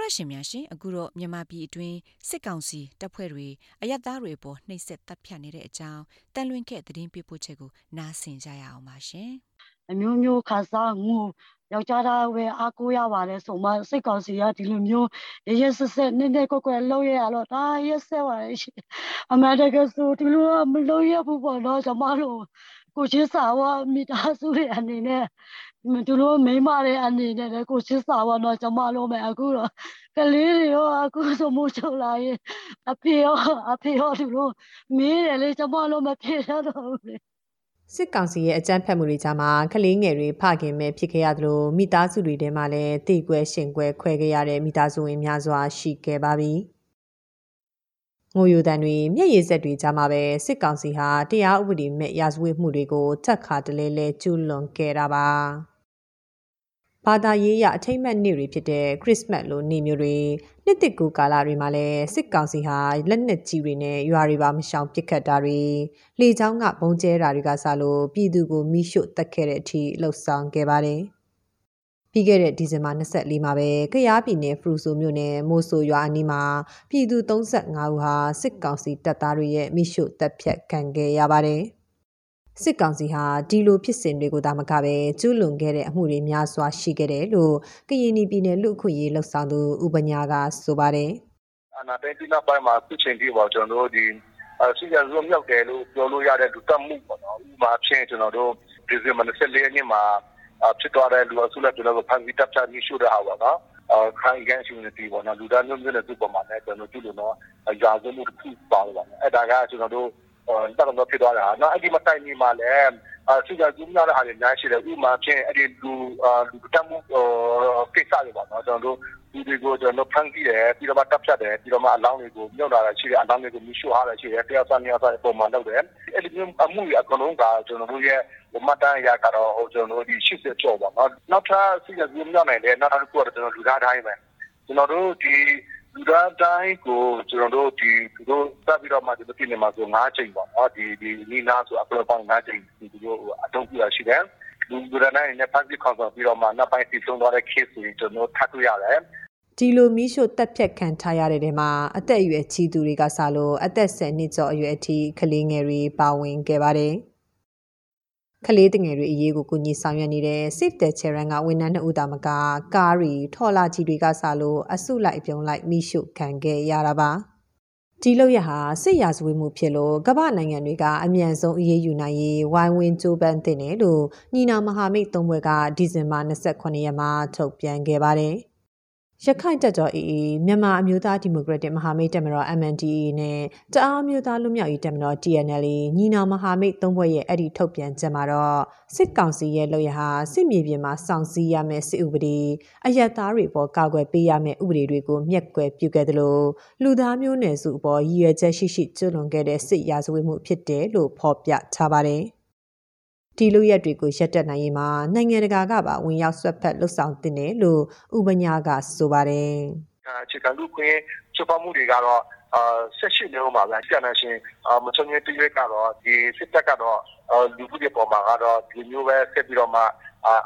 တော်ရရှင်များရှင်အခုတော့မြန်မာပြည်အတွင်းစစ်ကောင်စီတပ်ဖွဲ့တွေအရက်သားတွေအပေါ်နှိပ်စက်တပ်ဖြတ်နေတဲ့အကြောင်းတန်လွင်ခဲ့သတင်းပေးပို့ချက်ကိုနားဆင်ကြရအောင်ပါရှင်အမျိုးမျိုးခါစားမှုယောက်ျားသားပဲအားကိုးရပါတယ်ဆိုမှစိတ်ကောင်းစီကဒီလိုမျိုးရရဆက်ဆက်နည်းနည်းကွက်ကွက်လုပ်ရရတော့ဒါရက်ဆက်ပါလေရှင်အမှန်တကယ်ဆိုဒီလိုမလုပ်ရဘူးပေါ့နော်ကျွန်မတို့ကိုချင်းစာဝမိသားစုတွေအနေနဲ့ သူတို့မိမတွေအနေနဲ့လည်းကိုချင်းစာဝတော့ကျွန်မတို့မယ်အခုတော့ကလေးတွေရောအခုဆိုမို့ချုပ်လာရင်အဖေရောအဖေရောသူတို့မေးတယ်လေကျွန်မတို့မဖြစ်တော့ဘူးလေစစ်ကောင်စီရဲ့အကြမ်းဖက်မှုတွေကြားမှာကလေးငယ်တွေဖခင်မဲ့ဖြစ်ခဲ့ရသလိုမိသားစုတွေထဲမှာလည်းတိကွဲရှင်ကွဲခွဲခဲ့ရတဲ့မိသားစုဝင်များစွာရှိခဲ့ပါပြီ။ငိုယိုတန်တွေမျက်ရည်ဆက်တွေကြားမှာပဲစစ်ကောင်စီဟာတရားဥပဒေမဲ့ရာဇဝတ်မှုတွေကိုထပ်ခါတလဲလဲကျူးလွန်ခဲ့တာပါ။ ဘာသာရေးရအထိမ့်မှတ်နေ့တွေဖြစ်တဲ့ခရစ်မတ်လိုနေ့မျိုးတွေနှစ်တစ်ကူကာလတွေမှာလည်းစစ်ကောင်စီဟာလက်နက်ကြီးတွေနဲ့ရွာတွေပါမရှောင်ပစ်ခတ်တာတွေလေကြောင်းကဘုံကျဲတာတွေကစလို့ပြည်သူကိုမိရှို့တက်ခဲ့တဲ့အထိလှုပ်ဆောင်ခဲ့ပါတယ်။ပြီးခဲ့တဲ့ဒီဇင်ဘာ24မှာပဲကရားပြည်နယ်ဖရူဆိုမြို့နယ်မိုးဆိုရွာအနီးမှာပြည်သူ35ဦးဟာစစ်ကောင်စီတပ်သားတွေရဲ့မိရှို့တပ်ဖြတ်ခံခဲ့ရပါတယ်။ စစ်ကောင်စီဟာဒီလိုဖြစ်စဉ်တွေကိုသာမကပဲကျူးလွန်ခဲ့တဲ့အမှုတွေများစွာရှိခဲ့တယ်လို့ကရင်ပြည်နယ်လူ့အခွင့်အရေးလှုပ်ဆောင်သူဥပညာကဆိုပါတယ်။အနာတိုင်းဒီနောက်ပိုင်းမှာသူချင်းပြီးပါကျွန်တော်တို့ဒီအစီအစဉ်ရုံမြောက်တယ်လို့ပြောလို့ရတဲ့လူတက်မှုပေါ့နော်။ဥပမာဖြစ်ကျွန်တော်တို့ဒီဇင်ဘာ24ရက်နေ့မှာဖြစ်သွားတဲ့လူအစုလိုက်ကျွန်တော်တို့ဖန်စီတပ်ချပြီးရှို့တဲ့ဟာပါနော်။အာခိုင်ကန်ရှင်တီပေါ့နော်လူသားမျိုးမျိုးနဲ့သူ့ပေါ်မှာလည်းကျွန်တော်တို့လူတော့ရာဇမှုတစ်ခုပါလို့ပါနော်အဲ့ဒါကကျွန်တော်တို့ တက်တော့ဖြစ်သွားတာနော်အဲ့ဒီမတိုင်မီမှာလည်းအစီအစဉ်ကြီးများတဲ့အားတွေများရှိတယ်ဥမာဖြင့်အဲ့ဒီလူလူတက်မှုကိစ္စတွေပါနော်ကျွန်တော်တို့ဒီတွေကိုကျွန်တော်ဖန်ကြည့်တယ်ပြီးတော့မှတပ်ဖြတ်တယ်ပြီးတော့မှအလောင်းတွေကိုမြုပ်လာတာရှိတယ်အလောင်းတွေကိုမြှုပ်ထားတာရှိတယ်တရားစံတရားစံပုံမှန်လုပ်တယ်အဲ့ဒီမျိုးအမှုရအကုန်လုံးကကျွန်တော်တို့ရဲ့မတန်ရကတော့ဟိုကျွန်တော်တို့ဒီ80ကျော်ပါနော်နောက်ထပ်စီးရကြီးမြောက်နိုင်တယ်နောက်တစ်ခုကတော့ကျွန်တော်လူသားတိုင်းပဲကျွန်တော်တို့ဒီ လူသားတိုင်းကိုကျွန်တော်တို့ဒီသူတို့စပြီးတော့မှဒီလိုပြည်နေမှာဆို၅ချိန်ပေါ့နော်ဒီဒီနီနာဆိုအပလောပေါင်း၅ချိန်ဒီလိုအတုံးပြရရှိတယ်လူလူသားတိုင်းနဲ့ public consult ပြီးတော့မှနောက်ပိုင်းတည်ဆုံးသွားတဲ့ case တွေကျွန်တော်ထပ်တွေ့ရတယ်ဒီလိုမီးရှို့တက်ဖြတ်ခံထားရတဲ့တဲမှာအသက်အရွယ်ကြီးသူတွေကစလို့အသက်10နှစ်ကျော်အရွယ်အထိကလေးငယ်တွေပါဝင်ခဲ့ပါတယ်။ ကလေးတငယ်တွေအရေးကိုကူညီဆောင်ရွက်နေတဲ့ Save the Children ကဝန်ထမ်းနှစ်ဦးတာမကကားရီထော်လာကြီးတွေကစလို့အစုလိုက်အပြုံလိုက်မိရှုခံခဲ့ရတာပါဒီလောက်ရဟာစစ်ရာဇဝတ်မှုဖြစ်လို့ကမ္ဘာနိုင်ငံတွေကအမြန်ဆုံးအရေးယူနိုင်ရေးဝိုင်းဝန်းကြိုးပမ်းတင်တယ်လို့ညီနာမဟာမိတ်သုံးဘွဲကဒီဇင်ဘာ28ရက်မှာထုတ်ပြန်ခဲ့ပါတယ်။ ရခိုင်တပ်တော် AA မြန်မာအမျိုးသားဒီမိုကရက်တစ်မဟာမိတ်တပ်မတော် MNDAA နဲ့တအားအမျိုးသားလူမျိုးရေးတပ်မတော် TNL ညီနောင်မဟာမိတ်သုံးဘွဲ့ရဲ့အဲ့ဒီထုတ်ပြန်ချက်မှာတော့စစ်ကောင်စီရဲ့လုပ်ရဟာစစ်မြေပြင်မှာစောင့်စည်းရမယ့်စစ်ဥပဒေအယက်သားတွေပေါ်ကာကွယ်ပေးရမယ့်ဥပဒေတွေကိုမျက်ကွယ်ပြုခဲ့တယ်လို့လူသားမျိုးနွယ်စုအပေါ်ရည်ရွယ်ချက်ရှိရှိကျွလွန်ခဲ့တဲ့စစ်ရာဇဝတ်မှုဖြစ်တယ်လို့ဖော်ပြထားပါတယ်။ ဒီလိုရက်တွေကိုရပ်တက်နိုင်ရေးမှာနိုင်ငံတကာကပါဝင်ရောက်ဆွတ်ဖက်လှုပ်ဆောင်တင်တယ်လို့ဥပညာကဆိုပါတယ်။အခြေခံလူခွင့်ချုပ်ဖောက်မှုတွေကတော့အာဆက်ရှိနေမှာဗျာကျန်တဲ့ရှင်မချုံရတရွေးကတော့ဒီစစ်တပ်ကတော့လူမှုတွေပေါ်မှာကတော့ဒီမျိုးပဲဆက်ပြီးတော့မှ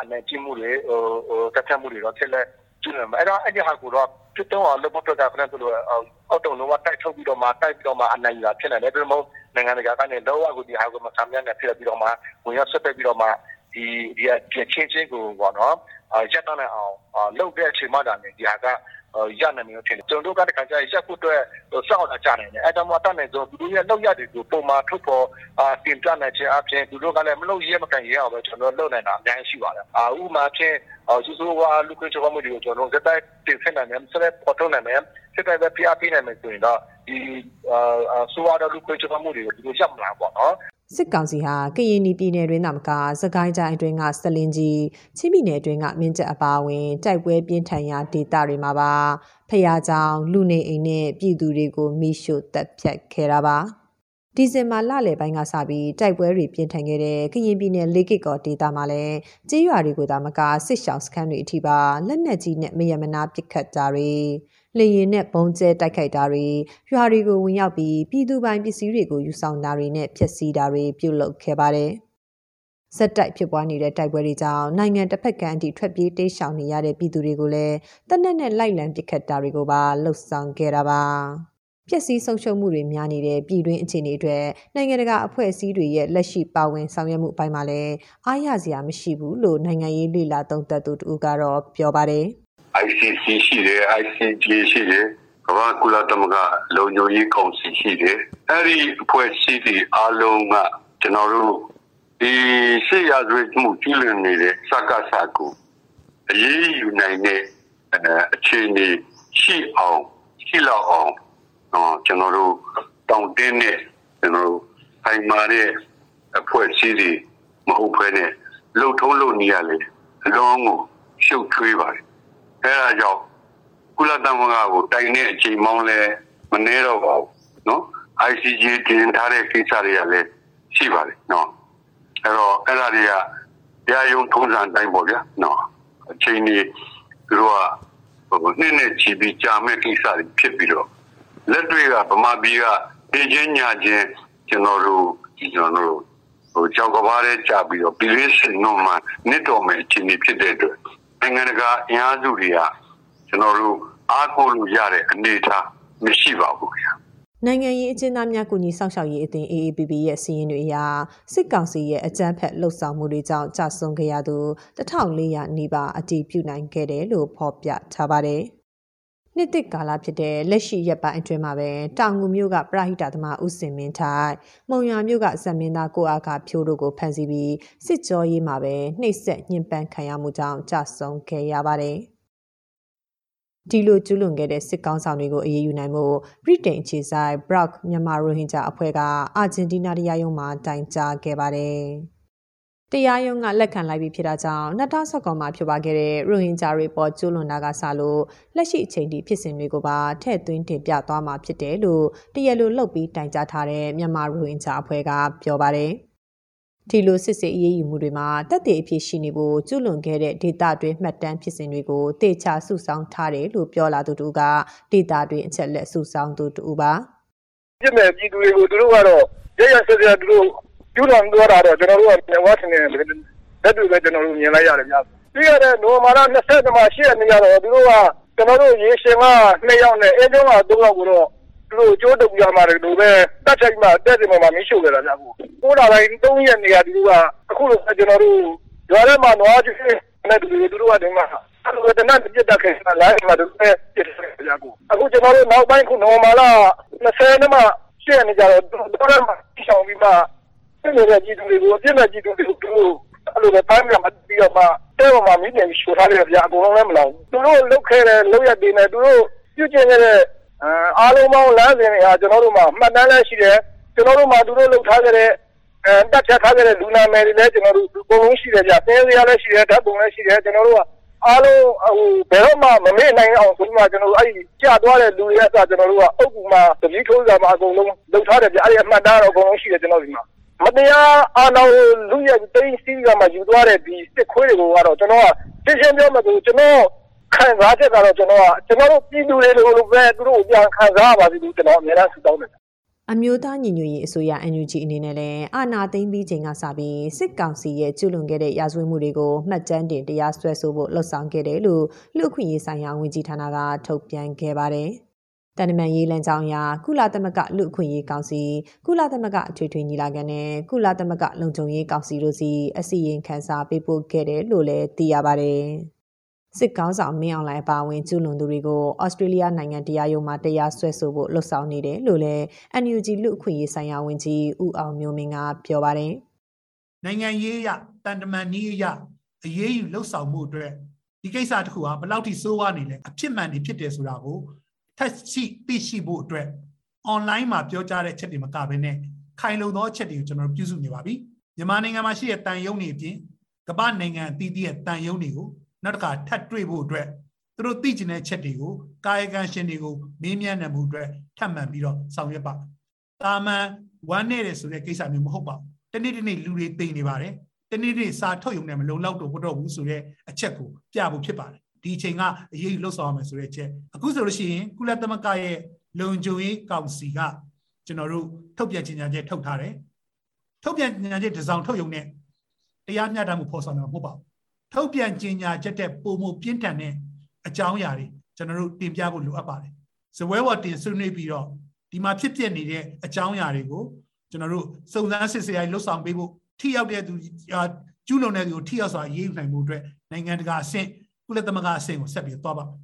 အနေချင်းမှုတွေဟိုဟိုတက်ချက်မှုတွေတော့ဆက်လက်ကျနေမှာအဲ့တော့အဲ့ဒီဟာကိုတော့ဖြစ်တော့လို့ဘတ်တော့ကဖရန်ဆိုလို့အော်တုံလုံးဝတိုက်ထုတ်ပြီးတော့မှတိုက်ပြီးတော့မှအနိုင်ရဖြစ်နေတယ်ဒါပေမဲ့ နိုင်ငံတကာကနေလောကကိုဒီဟာကိုမဆမ်းမြနဲ့ဖြစ်ပြီးတော့မှဝင်ရောက်ဆက်တက်ပြီးတော့မှဒီဒီအချင်းချင်းကိုပေါ့နော်ရက်တန်းအောင်လုပ်တဲ့အချိန်မှဒါနေဒီဟာကရနိုင်မျိုးဖြစ်တယ်ကျွန်တော်တို့ကတခါကျရက်ဖို့အတွက်စောင့်လာကြနိုင်တယ်အဲဒါမှတတ်နိုင်ဆိုသူတို့ရဲ့လောက်ရတွေကိုပုံမှန်ထုတ်ပေါ်တင်ပြနိုင်ခြင်းအပြင်သူတို့ကလည်းမလုပ်ရဲမကန်ရဲအောင်ပဲကျွန်တော်လုပ်နိုင်တာအများကြီးရှိပါတယ်အာဥမာဖြင့် စူးစူးဝါလူခွင့်ချောမှုတွေကိုကျွန်တော်စက်တိုက်တင်ဆက်နိုင်မယ်ဆက်လက်ပေါ်ထုတ်နိုင်မယ်စက်တိုက်ပဲပြပေးနိုင်မယ်ဆိုရင်တော့ဒီအာဆိုဝါလူခွင့်ချောမှုတွေကိုဒီလိုရပ်မလာပေါ့နော်စစ်ကောင်စီဟာကရင်ပြည်နယ်တွင်းသာမကစကိုင်းတိုင်းအတွင်းကစလင်ကြီးချင်းပြည်နယ်အတွင်းကမင်းကျက်အပါအဝင်တိုက်ပွဲပြင်းထန်ရာဒေသတွေမှာပါဖျားကြောင်လူနေအိမ်နဲ့ပြည်သူတွေကိုမိရှို့တပ်ဖြတ်ခဲ့တာပါ ဒီဇင်ဘာလလယ်ပိုင်းကစပြီးတိုက်ပွဲတွေပြင်းထန်ခဲ့တဲ့ကရင်ပြည်နယ်လေးကစ်ကောဒေသမှာလည်းကြေးရွာတွေကိုသာမကစစ်ရှောင်းစခန်းတွေအထိပါလက်နက်ကြီးနဲ့မယမနာပစ်ခတ်ကြတွေလေရင်နဲ့ဘုံကျဲတိုက်ခိုက်တာတွေရွာတွေကိုဝင်ရောက်ပြီးပြည်သူပိုင်ပစ္စည်းတွေကိုယူဆောင်တာတွေနဲ့ဖျက်ဆီးတာတွေပြုလုပ်ခဲ့ပါတယ်ဇက်တိုက်ဖြစ်ပွားနေတဲ့တိုက်ပွဲတွေကြောင့်နိုင်ငံတစ်ဖက်ကန်အထိထွက်ပြေးတိမ်းရှောင်နေရတဲ့ပြည်သူတွေကိုလည်းတနက်နဲ့လိုက်လံပစ်ခတ်တာတွေကိုပါလှုပ်ဆောင်ခဲ့တာပါ ပျက်စီးဆုံးရှုံးမှုတွေများနေတဲ့ပြည်တွင်းအခြေအနေတွေနိုင်ငံတကာအဖွဲ့အစည်းတွေရဲ့လက်ရှိပါဝင်ဆောင်ရွက်မှုအပိုင်းမှာလည်းအားရစရာမရှိဘူးလို့နိုင်ငံရေးလှိလာသုံးသပ်သူတူကတော့ပြောပါတယ် ICC ရှိတယ် ICJ ရှိတယ်ကမ္ဘာကုလသမဂ္ဂလုံခြုံရေးကောင်စီရှိတယ်အဲ့ဒီအဖွဲ့အစည်းတွေအားလုံးကကျွန်တော်တို့ဒီရှေ့ရသွေးမှုကျူးလွန်နေတဲ့စကားစကူအရေးယူနိုင်တဲ့အခြေအနေရှိအောင်ရှိလောက်အောင်တော့ ကျွန်တော်တို့တောင်းတင်းနဲ့ကျွန်တော်တို့ဖိုင်မာတဲ့အဖွဲ့အစည်းတွေမဟုတ်ဘဲနဲ့လှုပ်ထုံးလုပ်နေရလေအလုံးကိုရှုပ်ထွေးပါတယ်အဲဒါကြောင့်ကုလသမဂ္ဂကိုတိုင်တဲ့အချိန်မောင်းလဲမနှဲတော့ပါဘူးနော် ICJ တင်ထားတဲ့ကိစ္စတွေကလည်းရှိပါတယ်နော်အဲ့တော့အဲ့ဒါတွေကတရားရုံးထုံးစံတိုင်းပေါ့ဗျာနော်အချိန်ကြီးသူတို့ကဟိုနှစ်နဲ့ချီပြီးကြာမဲ့ကိစ္စတွေဖြစ်ပြီးတော့ လက်တွေကဗမာပြည်ကနေချင်းညာချင်းကျွန်တော်တို့ကျွန်တော်တို့ဟိုကြောက်ကဘာတဲ့ကြာပြီးတော့ပြည်ရင်းစင်တော့မှနှစ်တော်မဲ့အချိန်ကြီးဖြစ်တဲ့အတွက်နိုင်ငံတကာအင်အားစုတွေကကျွန်တော်တို့အားကိုးလို့ရတဲ့အနေအထားမရှိပါဘူးခင်ဗျာနိုင်ငံရေးအကျဉ်းသားများကူညီဆောင်ရှောက်ရေးအသင်း AAPP ရဲ့စီးရင်တွေအရစစ်ကောင်စီရဲ့အကြမ်းဖက်လှုပ်ဆောင်မှုတွေကြောင့်ကြာဆုံးခဲ့ရသူ1400နီးပါးအတည်ပြုနိုင်ခဲ့တယ်လို့ဖော်ပြထားပါတယ်။ နှစ်တစ်ကာလဖြစ်တဲ့လက်ရှိရက်ပိုင်းအတွင်းမှာပဲတောင်ငူမြို့ကပရဟိတသမားဦးစင်မင်းထိုင်မုံရွာမြို့ကဇက်မင်းသားကိုအားကဖြိုးတို့ကိုဖမ်းဆီးပြီးစစ်ကြောရေးမှာပဲနှိပ်စက်ညှဉ်းပန်းခံရမှုကြောင့်ကြာဆုံးခဲ့ရပါတယ်။ဒီလိုကျူးလွန်ခဲ့တဲ့စစ်ကောင်းဆောင်တွေကိုအရေးယူနိုင်မှုဗြိတိန်အခြေစိုက် Brock မြန်မာရိုဟင်ဂျာအဖွဲ့ကအာဂျင်တီးနားတရားရုံးမှာတိုင်ကြားခဲ့ပါတယ်။ တရားရုံးကလက်ခံလိုက်ပြီးဖြစ်တာကြောင့်2019မှာဖြစ်ပွားခဲ့တဲ့ရိုဟင်ဂျာတွေပေါ်ကျူးလွန်တာကစလို့လက်ရှိအချိန်ထိဖြစ်စဉ်တွေကိုပါထည့်သွင်းတင်ပြသွားမှာဖြစ်တယ်လို့တရားလိုလုပ်ပြီးတိုင်ကြားထားတဲ့မြန်မာရိုဟင်ဂျာအဖွဲ့ကပြောပါတယ်။ဒီလိုစစ်စစ်အရေးယူမှုတွေမှာတက်တဲ့အဖြစ်ရှိနေဖို့ကျွလွန်ခဲ့တဲ့ဒေတာတွင်မှတ်တမ်းဖြစ်စဉ်တွေကိုတေချာစုဆောင်းထားတယ်လို့ပြောလာသူတို့ကဒေတာတွင်အချက်လက်စုဆောင်းသူတူပါပြည်မဲ့ပြည်သူတွေကိုသူတို့ကတော့ရရဆက်ဆက်သူတို့ ကျွလွန်သွားတာတော့ကျွန်တော်တို့ကဝတ်နေတယ်လက်တွေပဲကျွန်တော်တို့မြင်လိုက်ရတယ်များပြီးရတဲ့နိုမာလာ20မှာရှိရနေရတော့သူတို့ကကျွန်တော်တို့ရေရှင်က2ယောက်နဲ့အင်းကျုံးက3ယောက်ကိုတော့သူတို့ကြိုးတုပ်ပြမှာတယ်လို့ပဲတတ်ချိုက်မှတက်စီမှာမင်းရှုပ်ကြတာဗျာကိုကိုးလာတိုင်း3ရက်နေရဒီကအခုလိုကျွန်တော်တို့ရွာထဲမှာနွားကြီးနဲ့သူတို့တို့ကဒီမှာအဲ့လိုတနတ်ပြတ်တက်ခဲ့တာလာမှာတို့ပဲပြတ်ခဲ့ကြကိုအခုကျွန်တော်တို့နောက်ပိုင်းခုနော်မာလာ20နဲ့မှရှင်းနေကြတော့တို့လည်းရှောင်ပြီးမှ ပြည်နယ်ကြီးသူတွေကိုအပြစ်မဲ့ကြီးသူတွေကိုတို့အဲ့လိုပဲတိုင်းမှာပြီးတော့မှတဲပေါ်မှာမိပြန်ရှို့ထားတယ်ဗျာအကုန်လုံးလည်းမလောက်သူတို့လုတ်ခဲ့တဲ့လုတ်ရတဲ့နဲ့သူတို့ပြုကျင်ခဲ့တဲ့အားလုံးပေါင်းလမ်းစဉ်တွေဟာကျွန်တော်တို့မှာမှတ်တမ်းလည်းရှိတယ်ကျွန်တော်တို့မှာသူတို့လုပ်ထားကြတဲ့အဲတက်ချက်ထားကြတဲ့လူနာမယ်တွေလည်းကျွန်တော်တို့အကုန်လုံးရှိတယ်ဗျသင်းစရာလည်းရှိတယ်ဓာတ်ပုံလည်းရှိတယ်ကျွန်တော်တို့ကအားလုံးဟိုဘယ်တော့မှမမေ့နိုင်အောင်ဆိုပြီးမှကျွန်တော်တို့အဲ့ဒီကြာသွားတဲ့လူတွေအစကျွန်တော်တို့ကအုပ်ကူမှာတပီးထိုးစားမှာအကုန်လုံးလုပ်ထားတယ်ဗျအဲ့ဒီအမှတ်တမ်းတော့အကုန်လုံးရှိတယ်ကျွန်တော်ဒီမှာ မတရားအာဏာလူရဲ့တိတ်စီးကမှယူသွားတဲ့ဒီစစ်ခွေးတွေကိုကတော့ကျွန်တော်ကရှင်းရှင်းပြောမှဆိုကျွန်တော်ခံစားချက်ကတော့ကျွန်တော်ကကျွန်တော်တို့ပြည်သူတွေလိုလိုပဲသူတို့ပြန်ခံစားရပါစေလို့ကျွန်တော်အများအားဆုတောင်းတယ်အမျိုးသားညီညွတ်ရေးအစိုးရ NUG အနေနဲ့လည်းအာဏာသိမ်းပြီးချိန်ကစပြီးစစ်ကောင်စီရဲ့ကျူးလွန်ခဲ့တဲ့ရာဇဝတ်မှုတွေကိုမှတ်တမ်းတင်တရားစွဲဆိုဖို့လှုံ့ဆော်ခဲ့တယ်လို့လူ့အခွင့်အရေးဆိုင်ရာဝန်ကြီးဌာနကထုတ်ပြန်ခဲ့ပါတယ်။ တန်တမန်ရေးလမ်းကြောင်းအရကုလသမဂ္ဂလူ့အခွင့်အရေးကောင်စီကုလသမဂ္ဂအထွေထွေညီလာခံနဲ့ကုလသမဂ္ဂလုံခြုံရေးကောင်စီတို့စီအစည်းအဝေးခန်းစာပေးပို့ခဲ့တယ်လို့လည်းသိရပါတယ်။စစ်ကောင်းဆောင်မင်းအောင်လှိုင်ပါဝင်ကျူးလွန်သူတွေကိုဩစတြေးလျနိုင်ငံတရားရုံးမှာတရားစွဲဆိုဖို့လှုံ့ဆော်နေတယ်လို့လည်း NUG လူအခွင့်အရေးဆိုင်ရာဝန်ကြီးဦးအောင်မျိုးမင်းကပြောပါတယ်။နိုင်ငံရေးရတန်တမန်နည်းရအရေးယူလှုပ်ဆောင်မှုအတွက်ဒီကိစ္စတစ်ခုဟာဘယ်လောက်ထိစိုးဝါနေလဲအဖြစ်မှန်နေဖြစ်တယ်ဆိုတာကို ထက်ရှိသိရှိဖို့အတွက် online မှာပြောကြားတဲ့အချက်တွေမကဘဲနဲ့ခိုင်လုံသောအချက်တွေကိုကျွန်တော်တို့ပြုစုနေပါပြီမြန်မာနိုင်ငံမှာရှိတဲ့တန်ယုံတွေအပြင်ကမ္ဘာနိုင်ငံအသီးသီးရဲ့တန်ယုံတွေကိုနောက်တစ်ခါထပ်တွေ့ဖို့အတွက်သူတို့သိကျင်တဲ့ချက်တွေကိုကာယကံရှင်တွေကိုမေးမြန်းနိုင်မှုအတွက်ထပ်မံပြီးတော့ဆောင်ရွက်ပါတာမန်ဝမ်းနေတဲ့ဆိုတဲ့ကိစ္စမျိုးမဟုတ်ပါဘူးတနေ့တနေ့လူတွေသိနေပါတယ်တနေ့တနေ့စာထုတ်ရုံနဲ့မလုံလောက်တော့ဘတော့ဘူးဆိုတဲ့အချက်ကိုပြဖို့ဖြစ်ပါတယ် ဒီအချိန်ကအရေးယူလှုပ်ဆောင်ရမယ်ဆိုတဲ့အချက်အခုဆိုလို့ရှိရင်ကုလသမဂ္ဂရဲ့လုံခြုံရေးကောင်စီကကျွန်တော်တို့ထုတ်ပြန်ကြေညာချက်ထုတ်ထားတယ်ထုတ်ပြန်ကြေညာချက်တစ်စောင်ထုတ်ရုံနဲ့တရားမျှတမှုဖော်ဆောင်တာမဟုတ်ပါဘူးထုတ်ပြန်ကြေညာချက်တဲ့ပုံမှုပြင်းထန်တဲ့အကြောင်းအရာတွေကျွန်တော်တို့တင်ပြဖို့လိုအပ်ပါတယ်ဇပွဲဝတင်ဆွေးနွေးပြီးတော့ဒီမှာဖြစ်ပျက်နေတဲ့အကြောင်းအရာတွေကိုကျွန်တော်တို့စုံစမ်းစစ်ဆေးရေးလှုပ်ဆောင်ပေးဖို့ထိရောက်တဲ့သူကျူးလွန်တဲ့သူကိုထိရောက်စွာရေးယူနိုင်မှုအတွက်နိုင်ငံတကာအဆင့် ကုလသမဂ္ဂအဆင့်ကိုဆက်ပြီးသွားပါမယ်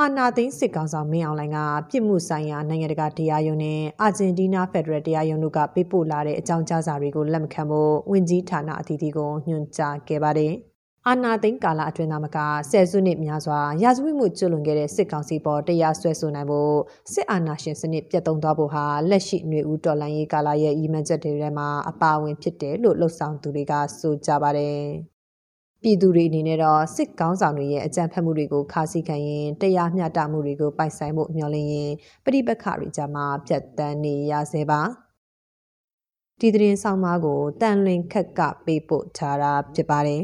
အာနာသိန်းစစ်ကောင်ဆောင်မင်းအောင်လှိုင်ကပြစ်မှုဆိုင်ရာနိုင်ငံတကာတရားရုံးနဲ့အာဂျင်တီးနားဖက်ဒရယ်တရားရုံးတို့ကပေးပို့လာတဲ့အကြောင်းကြားစာတွေကိုလက်မခံဖို့ဝင်ကြီးဌာနအသီးသီးကိုညွှန်ကြားခဲ့ပါတယ်။အာနာသိန်းကာလအတွင်းသားမကဆယ်စုနှစ်များစွာရာဇဝတ်မှုကျူးလွန်ခဲ့တဲ့စစ်ကောင်စီပေါ်တရားစွဲဆိုနိုင်ဖို့စစ်အာဏာရှင်စနစ်ပြတ်သုံးသွားဖို့ဟာလက်ရှိຫນွေဦးတော်လှန်ရေးကာလရဲ့ရည်မှန်းချက်တွေထဲမှာအပါအဝင်ဖြစ်တယ်လို့လှုပ်ဆောင်သူတွေကဆိုကြပါတယ်။ ပြည်သူတွေအနေနဲ့တော့စစ်ကောင်းဆောင်တွေရဲ့အကြမ်းဖက်မှုတွေကိုခါးစည်းခံရင်တရားမျှတမှုတွေကိုပိုက်ဆိုင်မှုမျှော်လင့်ရင်ပြိပက္ခတွေကြမှာပြတ်တန်းနေရစေပါဒီသတင်းဆောင်မကိုတန်လွင်ခက်ကပေးပို့ထားတာဖြစ်ပါတယ်